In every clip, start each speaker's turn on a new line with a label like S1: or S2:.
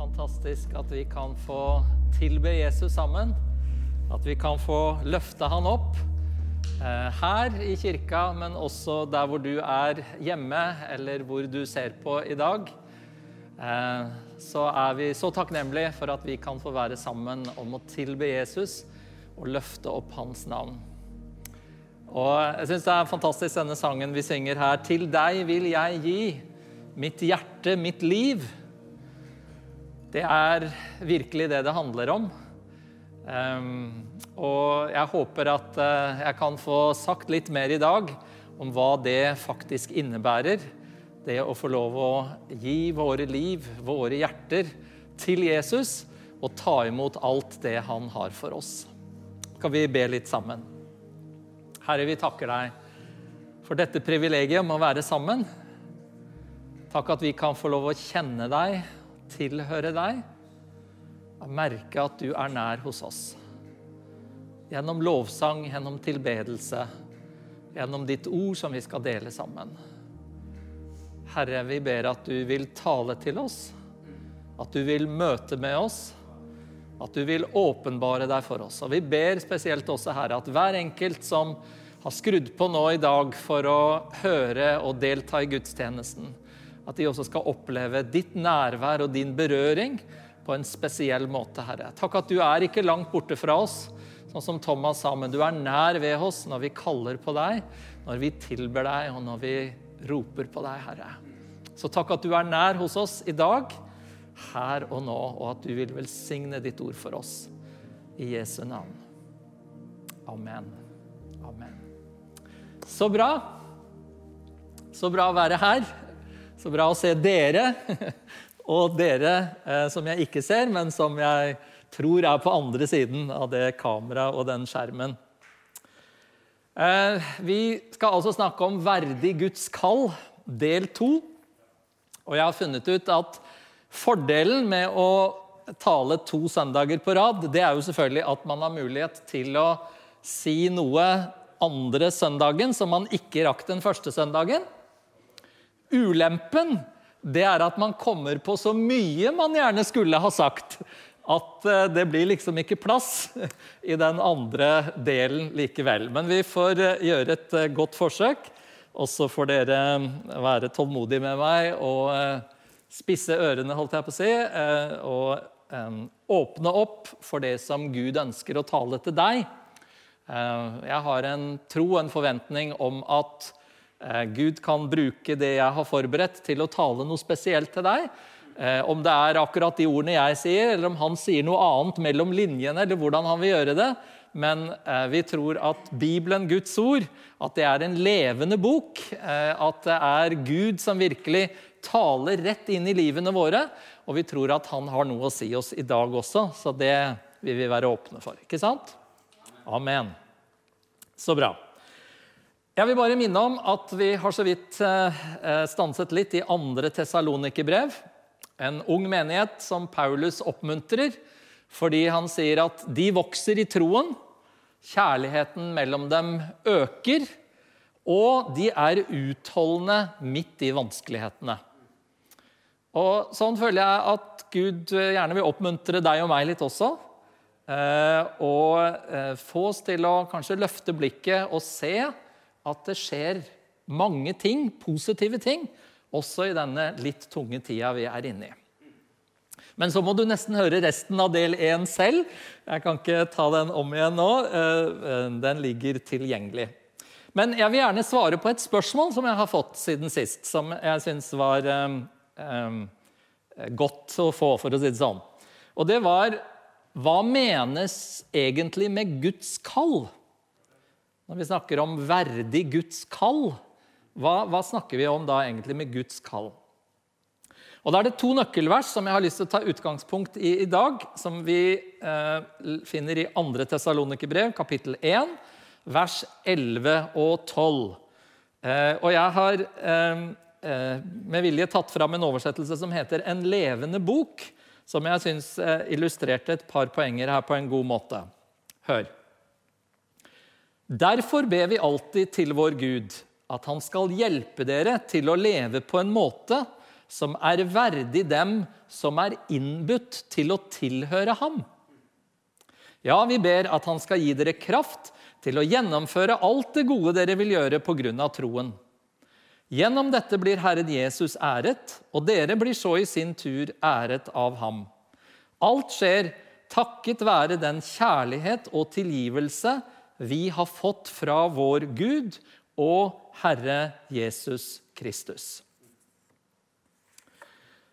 S1: fantastisk at vi kan få tilbe Jesus sammen. At vi kan få løfte han opp eh, her i kirka, men også der hvor du er hjemme, eller hvor du ser på i dag. Eh, så er vi så takknemlige for at vi kan få være sammen om å tilbe Jesus og løfte opp hans navn. Og jeg synes Det er fantastisk denne sangen vi synger her. Til deg vil jeg gi mitt hjerte, mitt liv. Det er virkelig det det handler om. Um, og jeg håper at uh, jeg kan få sagt litt mer i dag om hva det faktisk innebærer. Det å få lov å gi våre liv, våre hjerter, til Jesus og ta imot alt det han har for oss. Skal vi be litt sammen? Herre, vi takker deg for dette privilegiet om å være sammen. Takk at vi kan få lov å kjenne deg tilhøre deg og merke at du er nær hos oss. Gjennom lovsang, gjennom tilbedelse, gjennom ditt ord som vi skal dele sammen. Herre, vi ber at du vil tale til oss, at du vil møte med oss, at du vil åpenbare deg for oss. Og Vi ber spesielt også, Herre, at hver enkelt som har skrudd på nå i dag for å høre og delta i gudstjenesten, at de også skal oppleve ditt nærvær og din berøring på en spesiell måte, Herre. Takk at du er ikke langt borte fra oss, sånn som Thomas sa, men du er nær ved oss når vi kaller på deg, når vi tilber deg, og når vi roper på deg, Herre. Så takk at du er nær hos oss i dag, her og nå, og at du vil velsigne ditt ord for oss. I Jesu navn. Amen. Amen. Så bra. Så bra å være her. Så bra å se dere, og dere eh, som jeg ikke ser, men som jeg tror er på andre siden av det kameraet og den skjermen. Eh, vi skal altså snakke om verdig Guds kall, del to. Og jeg har funnet ut at fordelen med å tale to søndager på rad, det er jo selvfølgelig at man har mulighet til å si noe andre søndagen som man ikke rakk den første søndagen. Ulempen det er at man kommer på så mye man gjerne skulle ha sagt, at eh, det blir liksom ikke plass i den andre delen likevel. Men vi får eh, gjøre et eh, godt forsøk, og så får dere være tålmodige med meg og spisse ørene, holdt jeg på å si, og åpne opp for det som Gud ønsker å tale til deg. Jeg har en tro og en forventning om at Gud kan bruke det jeg har forberedt, til å tale noe spesielt til deg. Eh, om det er akkurat de ordene jeg sier, eller om han sier noe annet mellom linjene. eller hvordan han vil gjøre det. Men eh, vi tror at Bibelen, Guds ord, at det er en levende bok. At det er Gud som virkelig taler rett inn i livene våre. Og vi tror at han har noe å si oss i dag også, så det vil vi være åpne for. Ikke sant? Amen. Så bra. Jeg vil bare minne om at vi har så vidt eh, eh, stanset litt i andre Tessalonikerbrev. En ung menighet som Paulus oppmuntrer fordi han sier at de vokser i troen, kjærligheten mellom dem øker, og de er utholdende midt i vanskelighetene. Og Sånn føler jeg at Gud gjerne vil oppmuntre deg og meg litt også. Eh, og få oss til å kanskje løfte blikket og se at det skjer mange ting, positive ting, også i denne litt tunge tida vi er inne i. Men så må du nesten høre resten av del én selv. Jeg kan ikke ta den om igjen nå. Eh, eh, den ligger tilgjengelig. Men jeg vil gjerne svare på et spørsmål som jeg har fått siden sist, som jeg syns var um, um, godt å få, for å si det sånn. Og det var Hva menes egentlig med Guds kall? Når vi snakker om verdig Guds kall, hva, hva, snakker vi om da egentlig med Guds kall? Og Da er det to nøkkelvers som jeg har lyst til å ta utgangspunkt i i dag, som vi eh, finner i 2. Tesalonikerbrev, kapittel 1, vers 11 og 12. Eh, og jeg har eh, eh, med vilje tatt fram en oversettelse som heter 'En levende bok', som jeg syns eh, illustrerte et par poenger her på en god måte. Hør. Derfor ber vi alltid til vår Gud at han skal hjelpe dere til å leve på en måte som er verdig dem som er innbudt til å tilhøre ham. Ja, vi ber at han skal gi dere kraft til å gjennomføre alt det gode dere vil gjøre på grunn av troen. Gjennom dette blir Herren Jesus æret, og dere blir så i sin tur æret av ham. Alt skjer takket være den kjærlighet og tilgivelse vi har fått fra vår Gud og Herre Jesus Kristus.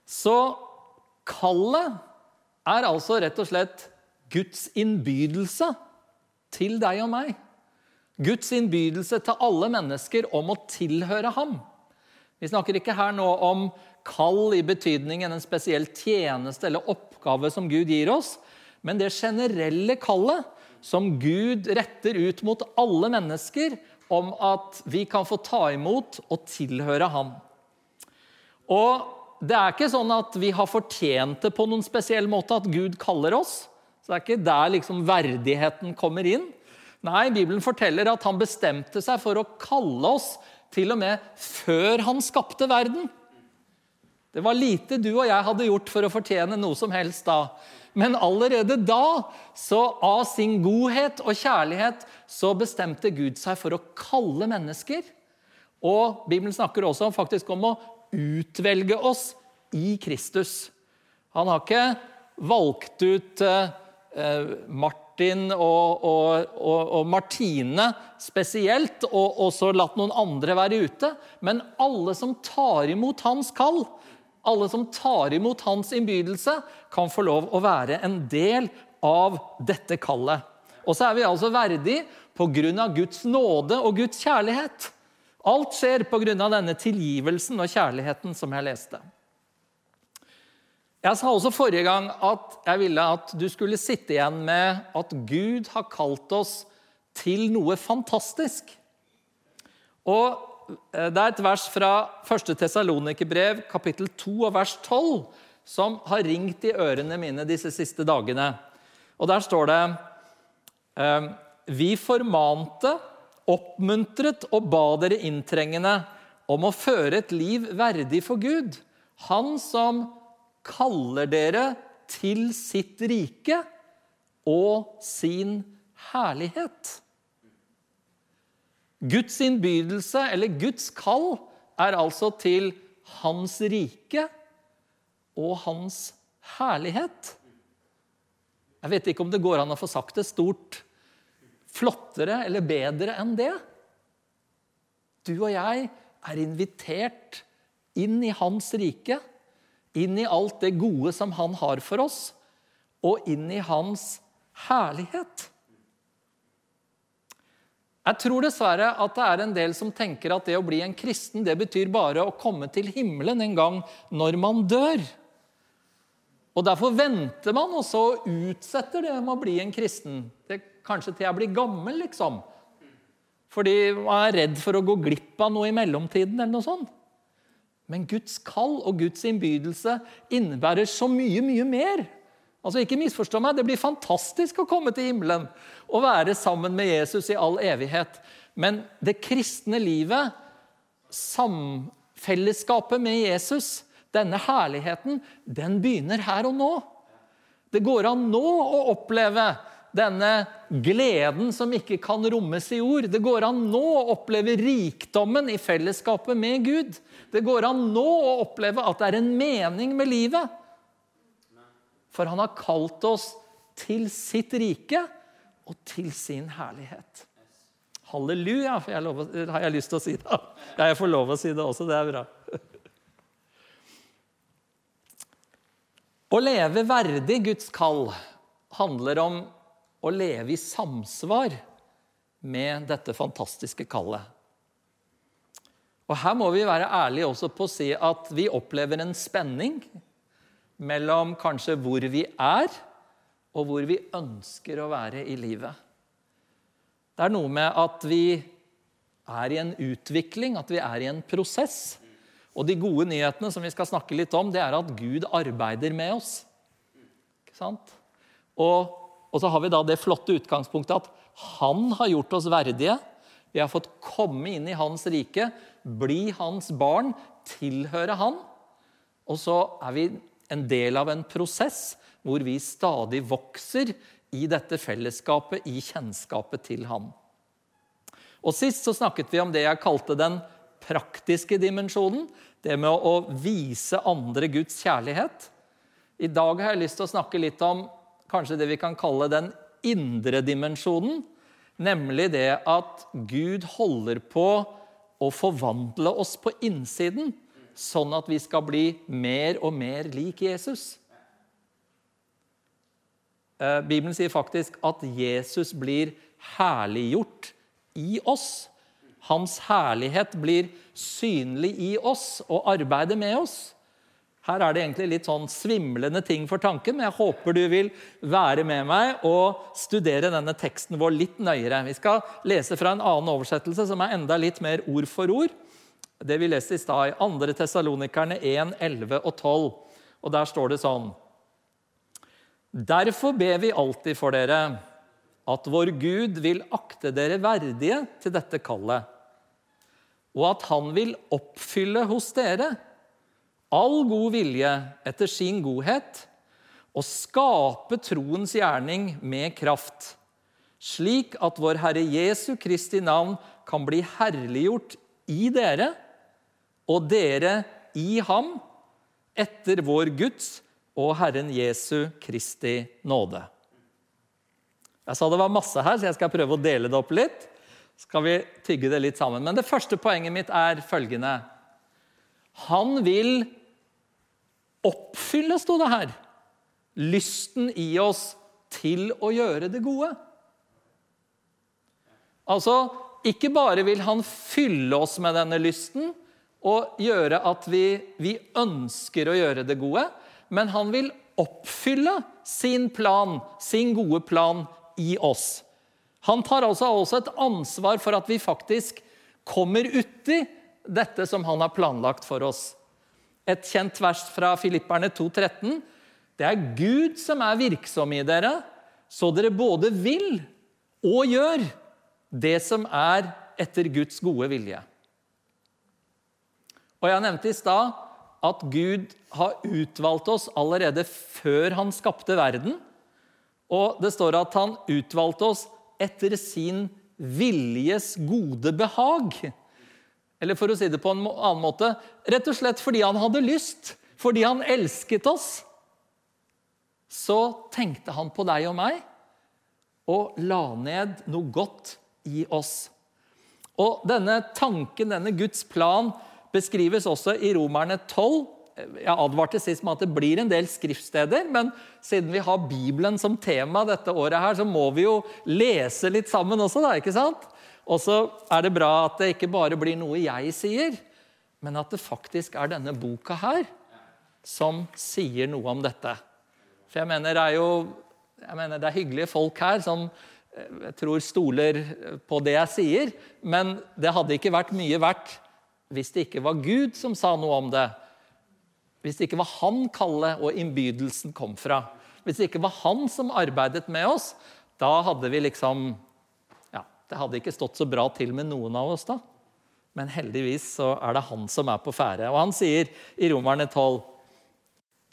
S1: Så kallet er altså rett og slett Guds innbydelse til deg og meg. Guds innbydelse til alle mennesker om å tilhøre ham. Vi snakker ikke her nå om kall i betydningen en spesiell tjeneste eller oppgave som Gud gir oss, men det generelle kallet som Gud retter ut mot alle mennesker om at vi kan få ta imot og tilhøre ham. Og det er ikke sånn at vi har fortjent det på noen spesiell måte at Gud kaller oss. Så det er ikke der liksom verdigheten kommer inn. Nei, Bibelen forteller at han bestemte seg for å kalle oss til og med før han skapte verden. Det var lite du og jeg hadde gjort for å fortjene noe som helst da. Men allerede da, så av sin godhet og kjærlighet, så bestemte Gud seg for å kalle mennesker. Og Bibelen snakker også faktisk om å utvelge oss i Kristus. Han har ikke valgt ut eh, Martin og, og, og, og, Martine spesielt, og, så latt noen andre være ute. Men alle som tar imot hans kall, alle som tar imot hans innbydelse, kan få lov å være en del av dette kallet. Og så er vi altså verdig pga. Guds nåde og Guds kjærlighet. Alt skjer pga. denne tilgivelsen og kjærligheten som jeg leste. Jeg sa også forrige gang at jeg ville at du skulle sitte igjen med at Gud har kalt oss til noe fantastisk. Og Det er et vers fra 1. Tesalonikerbrev, kapittel 2 og vers 12, som har ringt i ørene mine disse siste dagene. Og Der står det eh, Vi formante oppmuntret og ba dere inntrengende om å føre et liv verdig for Gud, Han som kaller dere til sitt rike og sin herlighet. Guds innbydelse, eller Guds kall, er altså til hans rike og hans herlighet. Jeg vet ikke om det går an å få sagt det stort flottere eller bedre enn det. Du og jeg er invitert inn i hans rike, inn i alt det gode som han har for oss, og inn i hans herlighet. Jeg tror dessverre at det er en del som tenker at det å bli en kristen det betyr bare å komme til himmelen en gang når man dør. Og Derfor venter man og utsetter det med å bli en kristen. Det Kanskje til jeg blir gammel, liksom. Fordi man er redd for å gå glipp av noe i mellomtiden. eller noe sånt. Men Guds kall og Guds innbydelse innebærer så mye, mye mer. Altså, Ikke misforstå meg, det blir fantastisk å komme til himmelen og være sammen med Jesus i all evighet. Men det kristne livet, samfellesskapet med Jesus, denne herligheten, den begynner her og nå. Det går an nå å oppleve denne gleden som ikke kan rommes i ord. Det går an nå å oppleve rikdommen i fellesskapet med Gud. Det går an nå å oppleve at det er en mening med livet. For han har kalt oss til sitt rike og til sin herlighet. Halleluja, for jeg lov, har jeg lyst til å si det. Ja, jeg får lov å si det også. Det er bra. Å leve verdig Guds kall handler om å leve i samsvar med dette fantastiske kallet. Og Her må vi være ærlige også på å si at vi opplever en spenning mellom kanskje hvor vi er, og hvor vi ønsker å være i livet. Det er noe med at vi er i en utvikling, at vi er i en prosess. Og de gode nyhetene som vi skal snakke litt om, det er at Gud arbeider med oss. Ikke sant? Og og så har vi da det flotte utgangspunktet at han har gjort oss verdige. Vi har fått komme inn i hans rike, bli hans barn, tilhøre han. Og så er vi en del av en prosess hvor vi stadig vokser i dette fellesskapet, i kjennskapet til Han. Og Sist så snakket vi om det jeg kalte den praktiske dimensjonen. Det med å vise andre Guds kjærlighet. I dag har jeg lyst til å snakke litt om kanskje det vi kan kalle den indre dimensjonen. Nemlig det at Gud holder på å forvandle oss på innsiden, sånn at vi skal bli mer og mer lik Jesus. Eh, Bibelen sier faktisk at Jesus blir herliggjort i oss. Hans herlighet blir synlig i oss og arbeider med oss. Her er det egentlig litt sånn svimlende ting for tanken, men jeg håper du vil være med meg og studere denne teksten vår litt nøyere. Vi skal lese fra en annen oversettelse som er enda litt mer ord for ord. Det vi leste i stad, i 2. Tessalonikerne 1, 11 og 12. Og der står det sånn Derfor ber vi alltid for dere at vår Gud vil akte dere verdige til dette kallet, og at Han vil oppfylle hos dere all god vilje etter sin godhet og skape troens gjerning med kraft, slik at vår Herre Jesu Kristi navn kan bli herliggjort i dere, og dere i ham, etter vår Guds og Herren Jesu Kristi nåde. Jeg sa det var masse her, så jeg skal prøve å dele det opp litt. Så Skal vi tygge det litt sammen. Men det første poenget mitt er følgende. Han vil oppfylle, sto det her, lysten i oss til å gjøre det gode. Altså, ikke bare vil han fylle oss med denne lysten og gjøre at vi, vi ønsker å gjøre det gode, men han vil oppfylle sin plan, sin gode plan, i oss. Han tar altså også et ansvar for at vi faktisk kommer uti dette som han har planlagt for oss. Et kjent vers fra Filipperne 2,13. Det er Gud som er virksom i dere, så dere både vil og gjør det som er etter Guds gode vilje. Og Jeg nevnte i stad at Gud har utvalgt oss allerede før han skapte verden. Og det står at han utvalgte oss etter sin viljes gode behag. Eller for å si det på en annen måte rett og slett fordi han hadde lyst, fordi han elsket oss. Så tenkte han på deg og meg og la ned noe godt i oss. Og denne tanken, denne Guds plan, beskrives også i Romerne 12. Jeg advarte sist med at det blir en del skriftsteder, men siden vi har Bibelen som tema dette året, her, så må vi jo lese litt sammen også. da, ikke sant? Og så er det bra at det ikke bare blir noe jeg sier, men at det faktisk er denne boka her som sier noe om dette. For jeg mener det er jo mener, det er hyggelige folk her som eh, jeg tror stoler på det jeg sier, men det hadde ikke vært mye verdt hvis det ikke var Gud som sa noe om det. Hvis det ikke var han kallet og innbydelsen kom fra. Hvis det ikke var han som arbeidet med oss, da hadde vi liksom Ja, det hadde ikke stått så bra til med noen av oss da. Men heldigvis så er det han som er på ferde. Og han sier i Romerne 12.: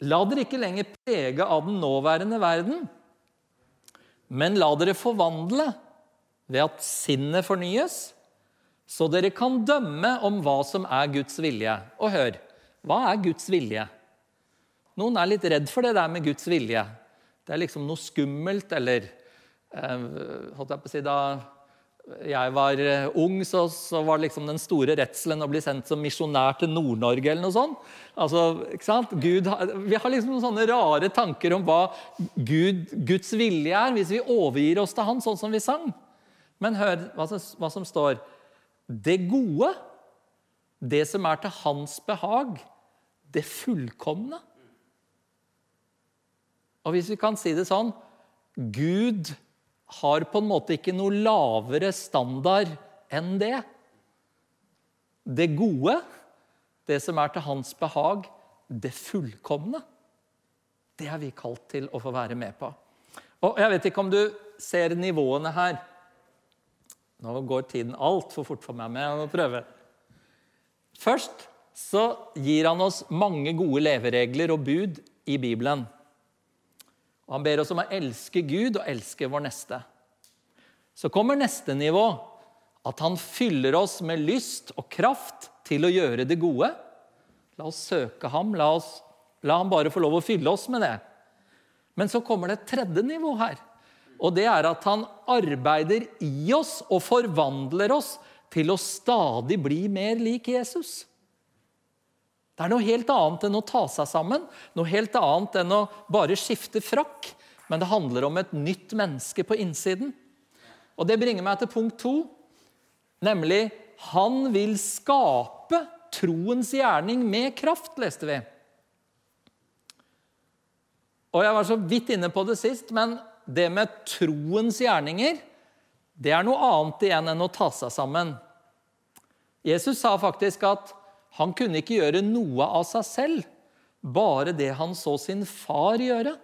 S1: La dere ikke lenger prege av den nåværende verden, men la dere forvandle ved at sinnet fornyes så dere kan dømme om hva som er Guds vilje. Og hør, hva er Guds vilje? Noen er litt redd for det der med Guds vilje. Det er liksom noe skummelt, eller eh, holdt jeg på å si, Da jeg var eh, ung, så, så var liksom den store redselen å bli sendt som misjonær til Nord-Norge. eller noe sånt. Altså, ikke sant? Gud, vi har liksom sånne rare tanker om hva Gud, Guds vilje er, hvis vi overgir oss til Han, sånn som vi sang. Men hør hva som, hva som står det gode, det som er til hans behag, det fullkomne. Og hvis vi kan si det sånn Gud har på en måte ikke noe lavere standard enn det. Det gode, det som er til hans behag, det fullkomne. Det er vi kalt til å få være med på. Og Jeg vet ikke om du ser nivåene her. Nå går tiden altfor fort for meg, men jeg må prøve. Først så gir han oss mange gode leveregler og bud i Bibelen. Og han ber oss om å elske Gud og elske vår neste. Så kommer neste nivå, at han fyller oss med lyst og kraft til å gjøre det gode. La oss søke ham, la, oss, la ham bare få lov å fylle oss med det. Men så kommer det et tredje nivå her. Og det er at han arbeider i oss og forvandler oss til å stadig bli mer lik Jesus. Det er noe helt annet enn å ta seg sammen, noe helt annet enn å bare skifte frakk. Men det handler om et nytt menneske på innsiden. Og Det bringer meg til punkt to, nemlig han vil skape troens gjerning med kraft, leste vi. Og Jeg var så vidt inne på det sist, men det med troens gjerninger det er noe annet igjen enn å ta seg sammen. Jesus sa faktisk at han kunne ikke gjøre noe av seg selv, bare det han så sin far gjøre.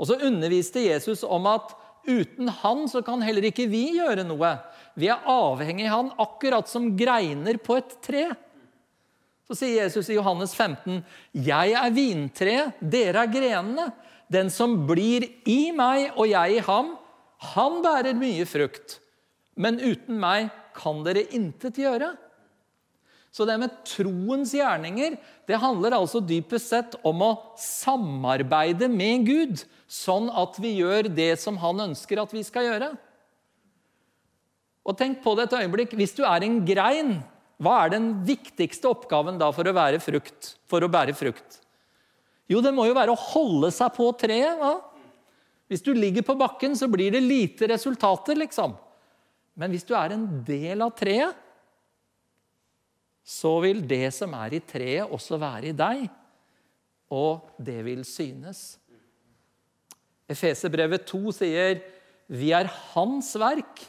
S1: Og så underviste Jesus om at uten han så kan heller ikke vi gjøre noe. Vi er avhengig av han akkurat som greiner på et tre. Så sier Jesus i Johannes 15.: Jeg er vintreet, dere er grenene. Den som blir i meg og jeg i ham, han bærer mye frukt. Men uten meg kan dere intet gjøre. Så det med troens gjerninger det handler altså dypest sett om å samarbeide med Gud, sånn at vi gjør det som han ønsker at vi skal gjøre. Og tenk på det et øyeblikk. Hvis du er en grein, hva er den viktigste oppgaven da for å, frukt, for å bære frukt? Jo, det må jo være å holde seg på treet. Hva? Hvis du ligger på bakken, så blir det lite resultater, liksom. Men hvis du er en del av treet, så vil det som er i treet, også være i deg. Og det vil synes. Efeserbrevet 2 sier vi er Hans verk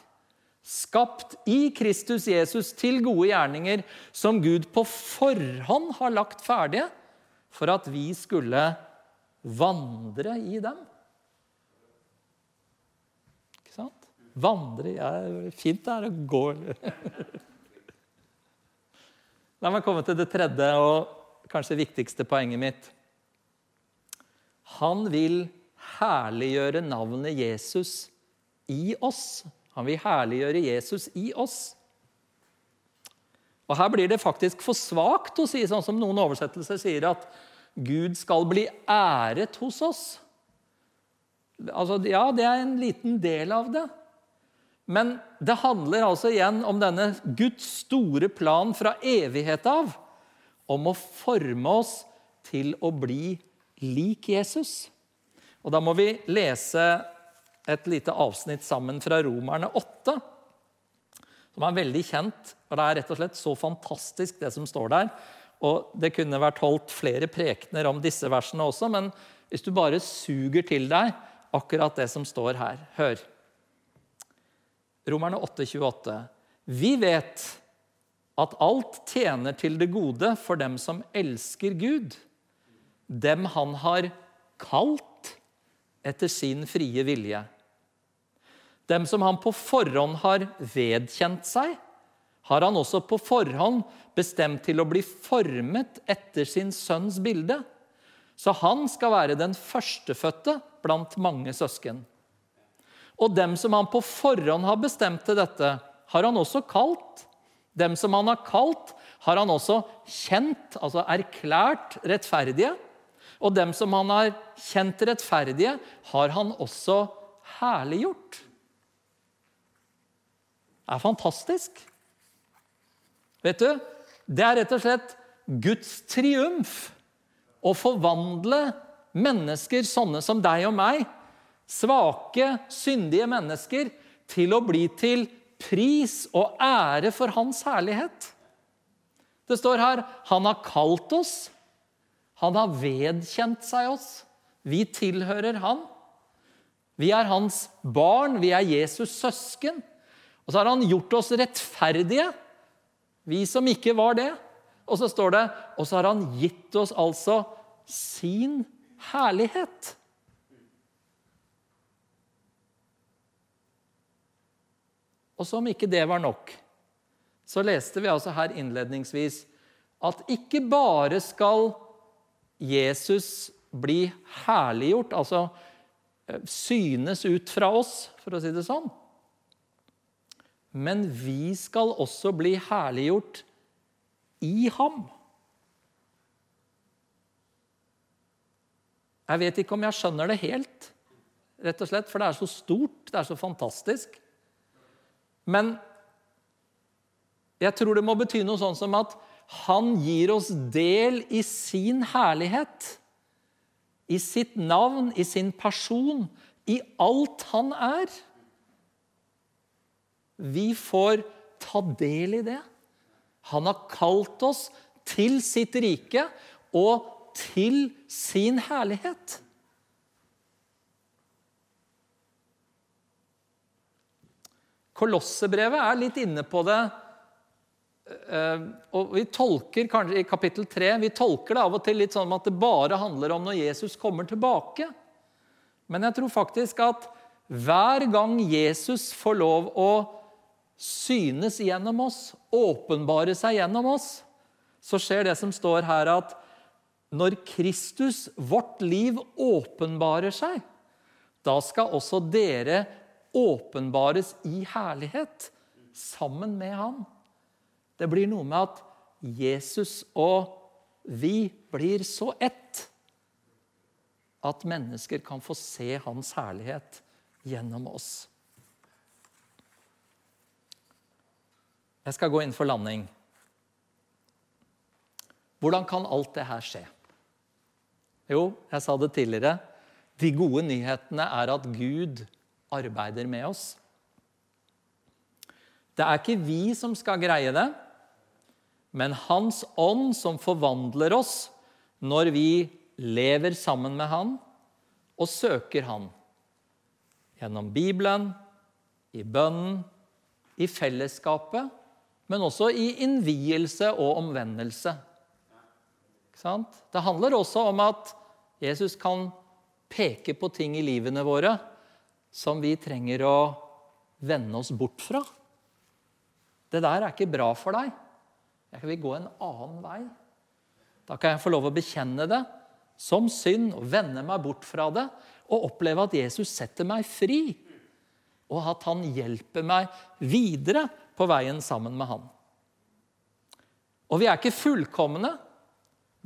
S1: skapt i Kristus Jesus til gode gjerninger som Gud på forhånd har lagt ferdige for at vi skulle vandre i dem. Ikke sant? Vandre ja, Fint det er å gå La meg komme til det tredje og kanskje viktigste poenget mitt. Han vil herliggjøre navnet Jesus i oss. Han vil herliggjøre Jesus i oss. Og Her blir det faktisk for svakt å si sånn som noen oversettelser sier, at Gud skal bli æret hos oss. Altså, ja, det er en liten del av det. Men det handler altså igjen om denne Guds store plan fra evighet av. Om å forme oss til å bli lik Jesus. Og Da må vi lese et lite avsnitt sammen fra Romerne 8, som er veldig kjent. og Det er rett og slett så fantastisk, det som står der. Og Det kunne vært holdt flere prekener om disse versene også, men hvis du bare suger til deg akkurat det som står her, hør. Romerne 8, 28. Vi vet at alt tjener til det gode for dem som elsker Gud, dem han har kalt etter sin frie vilje. Dem som han på forhånd har vedkjent seg, har han også på forhånd bestemt til å bli formet etter sin sønns bilde. Så han skal være den førstefødte blant mange søsken. Og dem som han på forhånd har bestemt til dette, har han også kalt. Dem som han har kalt, har han også kjent, altså erklært rettferdige. Og dem som han har kjent rettferdige, har han også herliggjort. Er fantastisk. Vet du, det er rett og slett Guds triumf å forvandle mennesker sånne som deg og meg, svake, syndige mennesker, til å bli til pris og ære for Hans herlighet. Det står her han har kalt oss han har vedkjent seg oss. Vi tilhører han. Vi er hans barn, vi er Jesus' søsken. Og så har han gjort oss rettferdige, vi som ikke var det. Og så står det Og så har han gitt oss altså sin herlighet. Og som ikke det var nok, så leste vi altså her innledningsvis at ikke bare skal Jesus bli herliggjort, altså eh, synes ut fra oss, for å si det sånn. Men vi skal også bli herliggjort i ham. Jeg vet ikke om jeg skjønner det helt, rett og slett, for det er så stort, det er så fantastisk. Men jeg tror det må bety noe sånn som at han gir oss del i sin herlighet. I sitt navn, i sin person, i alt han er. Vi får ta del i det. Han har kalt oss til sitt rike og til sin herlighet. Kolossebrevet er litt inne på det. Eh, og vi tolker kanskje i kapittel 3 vi tolker det av og til litt sånn at det bare handler om når Jesus kommer tilbake. Men jeg tror faktisk at hver gang Jesus får lov å synes gjennom oss, åpenbare seg gjennom oss, så skjer det som står her, at når Kristus, vårt liv, åpenbarer seg, da skal også dere åpenbares i herlighet sammen med ham. Det blir noe med at Jesus og vi blir så ett at mennesker kan få se hans herlighet gjennom oss. Jeg skal gå inn for landing. Hvordan kan alt det her skje? Jo, jeg sa det tidligere. De gode nyhetene er at Gud arbeider med oss. Det er ikke vi som skal greie det, men Hans ånd som forvandler oss når vi lever sammen med Han og søker Han. Gjennom Bibelen, i bønnen, i fellesskapet, men også i innvielse og omvendelse. Det handler også om at Jesus kan peke på ting i livene våre som vi trenger å vende oss bort fra. Det der er ikke bra for deg. Jeg vil gå en annen vei. Da kan jeg få lov å bekjenne det som synd og vende meg bort fra det og oppleve at Jesus setter meg fri, og at han hjelper meg videre på veien sammen med han. Og vi er ikke fullkomne,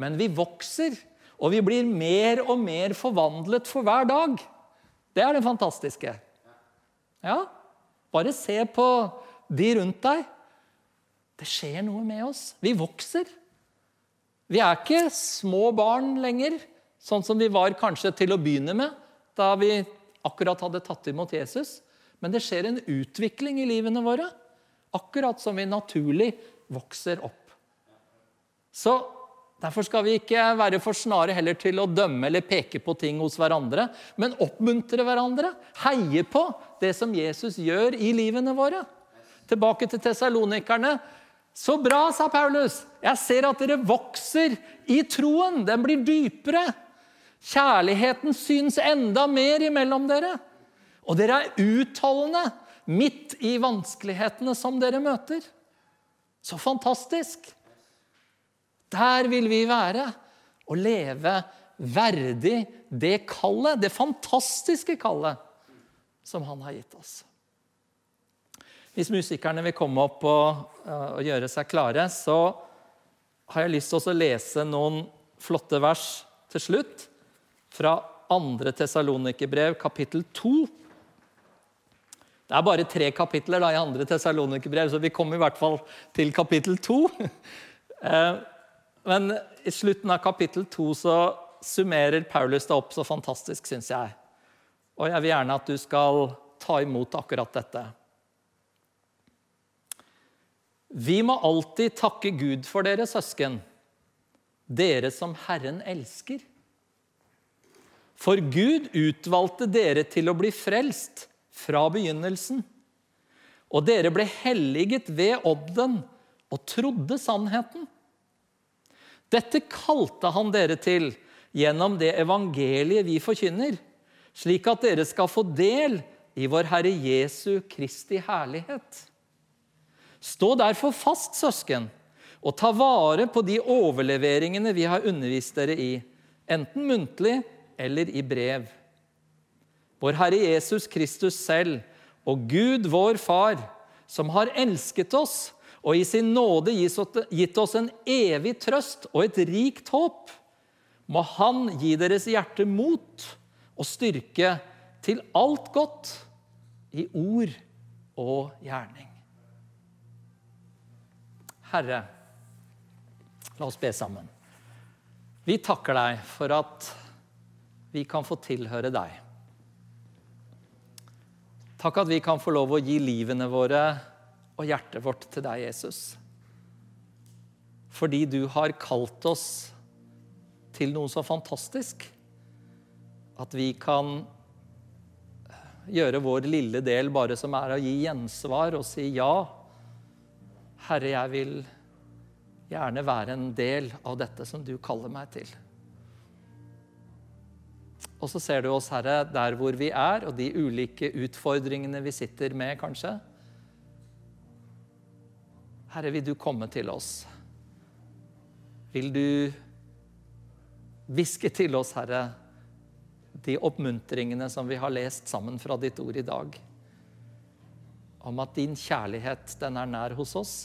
S1: men vi vokser, og vi blir mer og mer forvandlet for hver dag. Det er det fantastiske. Ja, bare se på de rundt deg. Det skjer noe med oss. Vi vokser. Vi er ikke små barn lenger, sånn som vi var kanskje til å begynne med da vi akkurat hadde tatt imot Jesus. Men det skjer en utvikling i livene våre, akkurat som vi naturlig vokser opp. Så Derfor skal vi ikke være for snare heller til å dømme eller peke på ting hos hverandre, men oppmuntre hverandre. Heie på det som Jesus gjør i livene våre. Tilbake til tessalonikerne. Så bra, sa Paulus. Jeg ser at dere vokser i troen. Den blir dypere. Kjærligheten syns enda mer imellom dere. Og dere er utholdende midt i vanskelighetene som dere møter. Så fantastisk. Der vil vi være og leve verdig det kallet, det fantastiske kallet, som han har gitt oss. Hvis musikerne vil komme opp og, eh, og gjøre seg klare, så har jeg lyst til å lese noen flotte vers til slutt fra 2. Tesalonikerbrev, kapittel 2. Det er bare tre kapitler da, i andre Tessalonikerbrev, så vi kommer i hvert fall til kapittel 2. Men i slutten av kapittel to så summerer Paulus det opp så fantastisk, syns jeg. Og jeg vil gjerne at du skal ta imot akkurat dette. Vi må alltid takke Gud for dere, søsken, dere som Herren elsker. For Gud utvalgte dere til å bli frelst fra begynnelsen. Og dere ble helliget ved odden og trodde sannheten. Dette kalte han dere til gjennom det evangeliet vi forkynner, slik at dere skal få del i vår Herre Jesu Kristi herlighet. Stå derfor fast, søsken, og ta vare på de overleveringene vi har undervist dere i, enten muntlig eller i brev. Vår Herre Jesus Kristus selv og Gud vår Far, som har elsket oss og i sin nåde gitt oss en evig trøst og et rikt håp, må Han gi deres hjerte mot og styrke til alt godt i ord og gjerning. Herre, la oss be sammen. Vi takker deg for at vi kan få tilhøre deg. Takk at vi kan få lov å gi livene våre og hjertet vårt til deg, Jesus. Fordi du har kalt oss til noe så fantastisk at vi kan gjøre vår lille del bare som er å gi gjensvar og si ja. Herre, jeg vil gjerne være en del av dette som du kaller meg til. Og så ser du oss, Herre, der hvor vi er, og de ulike utfordringene vi sitter med, kanskje. Herre, vil du komme til oss? Vil du hviske til oss, Herre, de oppmuntringene som vi har lest sammen fra ditt ord i dag? Om at din kjærlighet, den er nær hos oss,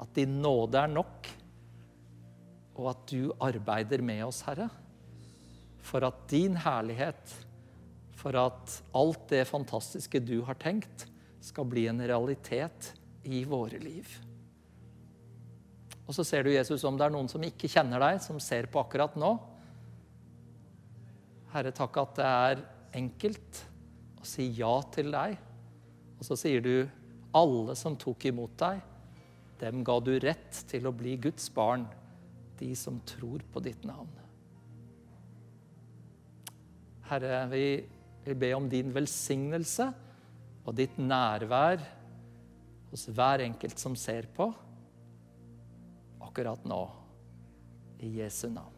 S1: at din nåde er nok, og at du arbeider med oss, Herre for at din herlighet, for at alt det fantastiske du har tenkt, skal bli en realitet i våre liv. Og så ser du, Jesus, om det er noen som ikke kjenner deg, som ser på akkurat nå. Herre, takk at det er enkelt å si ja til deg. Og så sier du, alle som tok imot deg, dem ga du rett til å bli Guds barn, de som tror på ditt navn. Herre, vi vil be om din velsignelse og ditt nærvær hos hver enkelt som ser på, akkurat nå. I Jesu navn.